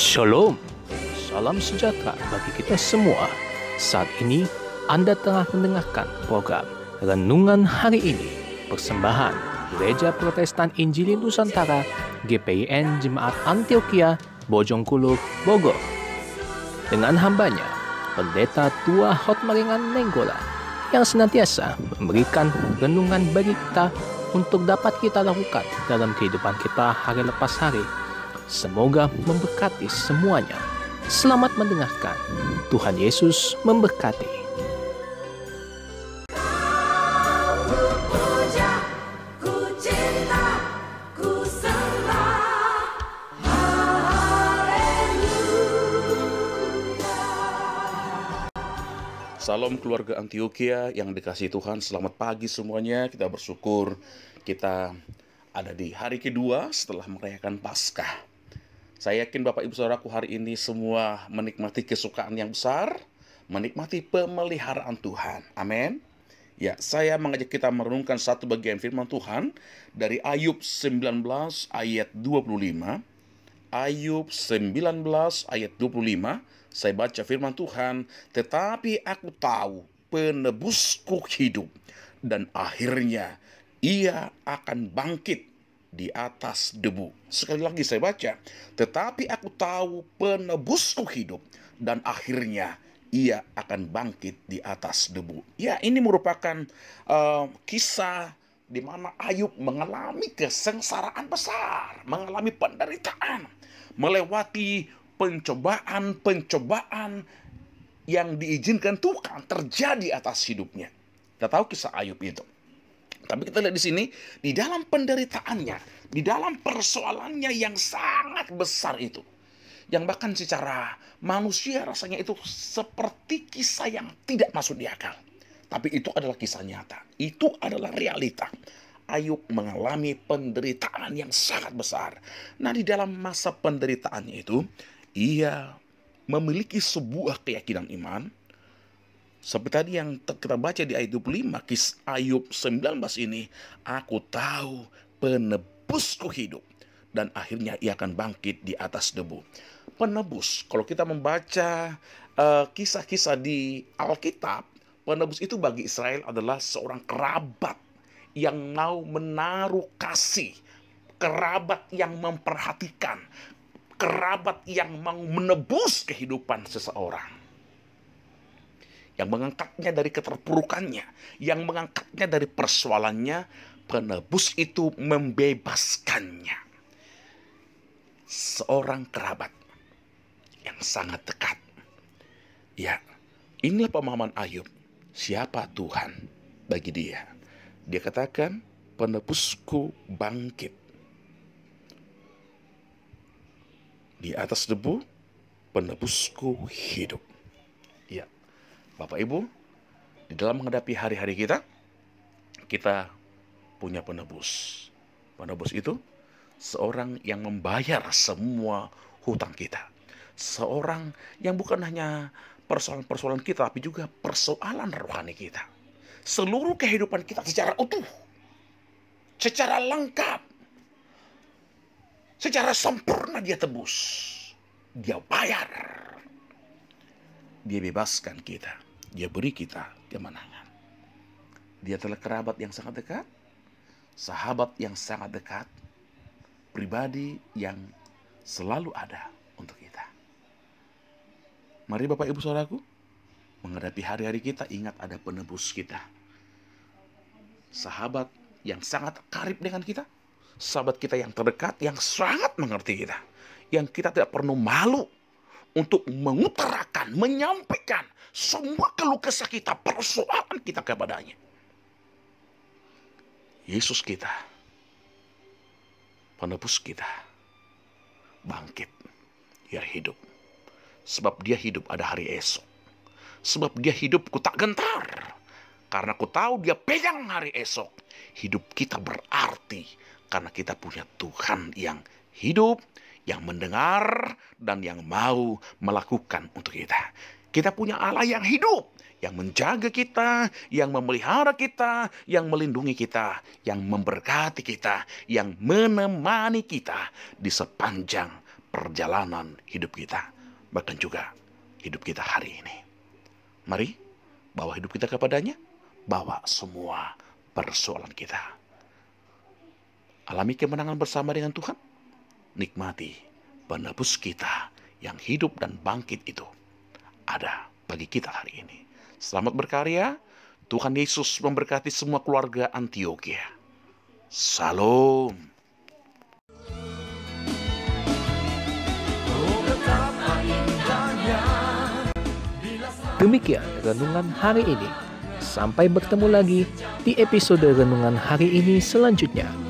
Shalom, salam sejahtera bagi kita semua. Saat ini Anda tengah mendengarkan program Renungan Hari Ini, persembahan Gereja Protestan Injili Nusantara GPIN Jemaat Antioquia Bojongkuluk, Bogor. Dengan hambanya, Pendeta Tua Hotmaringan Nenggolan yang senantiasa memberikan renungan bagi kita untuk dapat kita lakukan dalam kehidupan kita hari lepas hari. Semoga memberkati semuanya. Selamat mendengarkan. Tuhan Yesus memberkati. Puja, ku cinta, ku sembah. Salam keluarga Antioquia yang dikasih Tuhan. Selamat pagi semuanya. Kita bersyukur kita ada di hari kedua setelah merayakan Paskah. Saya yakin Bapak Ibu Saudaraku hari ini semua menikmati kesukaan yang besar, menikmati pemeliharaan Tuhan. Amin. Ya, saya mengajak kita merenungkan satu bagian firman Tuhan dari Ayub 19 ayat 25. Ayub 19 ayat 25 saya baca firman Tuhan tetapi aku tahu penebusku hidup dan akhirnya ia akan bangkit di atas debu sekali lagi saya baca tetapi aku tahu penebusku hidup dan akhirnya ia akan bangkit di atas debu ya ini merupakan eh, kisah di mana Ayub mengalami kesengsaraan besar, mengalami penderitaan, melewati pencobaan-pencobaan yang diizinkan Tuhan terjadi atas hidupnya. Kita tahu kisah Ayub itu. Tapi kita lihat di sini, di dalam penderitaannya, di dalam persoalannya yang sangat besar itu, yang bahkan secara manusia rasanya itu seperti kisah yang tidak masuk di akal. Tapi itu adalah kisah nyata. Itu adalah realita. Ayub mengalami penderitaan yang sangat besar. Nah, di dalam masa penderitaannya itu, ia memiliki sebuah keyakinan iman. Seperti tadi yang kita baca di ayat 25, kis Ayub 19 ini, aku tahu penebusku hidup dan akhirnya ia akan bangkit di atas debu. Penebus, kalau kita membaca eh, kisah-kisah di Alkitab, penebus itu bagi Israel adalah seorang kerabat yang mau menaruh kasih, kerabat yang memperhatikan, kerabat yang mau menebus kehidupan seseorang. Yang mengangkatnya dari keterpurukannya, yang mengangkatnya dari persoalannya, penebus itu membebaskannya. Seorang kerabat yang sangat dekat. Ya, inilah pemahaman Ayub. Siapa Tuhan bagi dia? Dia katakan, penebusku bangkit. Di atas debu, penebusku hidup. Bapak Ibu, di dalam menghadapi hari-hari kita, kita punya penebus. Penebus itu seorang yang membayar semua hutang kita. Seorang yang bukan hanya persoalan-persoalan kita, tapi juga persoalan rohani kita. Seluruh kehidupan kita secara utuh, secara lengkap, secara sempurna dia tebus. Dia bayar. Dia bebaskan kita. Dia beri kita kemenangan. Dia adalah kerabat yang sangat dekat, sahabat yang sangat dekat, pribadi yang selalu ada untuk kita. Mari Bapak Ibu Saudaraku, menghadapi hari-hari kita ingat ada penebus kita. Sahabat yang sangat karib dengan kita, sahabat kita yang terdekat, yang sangat mengerti kita. Yang kita tidak perlu malu untuk mengutarakan, menyampaikan semua keluh kesah kita, persoalan kita kepadanya. Yesus kita, penebus kita, bangkit, dia hidup. Sebab dia hidup ada hari esok. Sebab dia hidup ku tak gentar. Karena ku tahu dia pegang hari esok. Hidup kita berarti karena kita punya Tuhan yang hidup, yang mendengar, dan yang mau melakukan untuk kita. Kita punya Allah yang hidup, yang menjaga kita, yang memelihara kita, yang melindungi kita, yang memberkati kita, yang menemani kita di sepanjang perjalanan hidup kita, bahkan juga hidup kita hari ini. Mari bawa hidup kita kepadanya, bawa semua persoalan kita. Alami kemenangan bersama dengan Tuhan, nikmati penebus kita yang hidup dan bangkit itu ada bagi kita hari ini. Selamat berkarya, Tuhan Yesus memberkati semua keluarga Antioquia. Salam. Demikian renungan hari ini. Sampai bertemu lagi di episode renungan hari ini selanjutnya.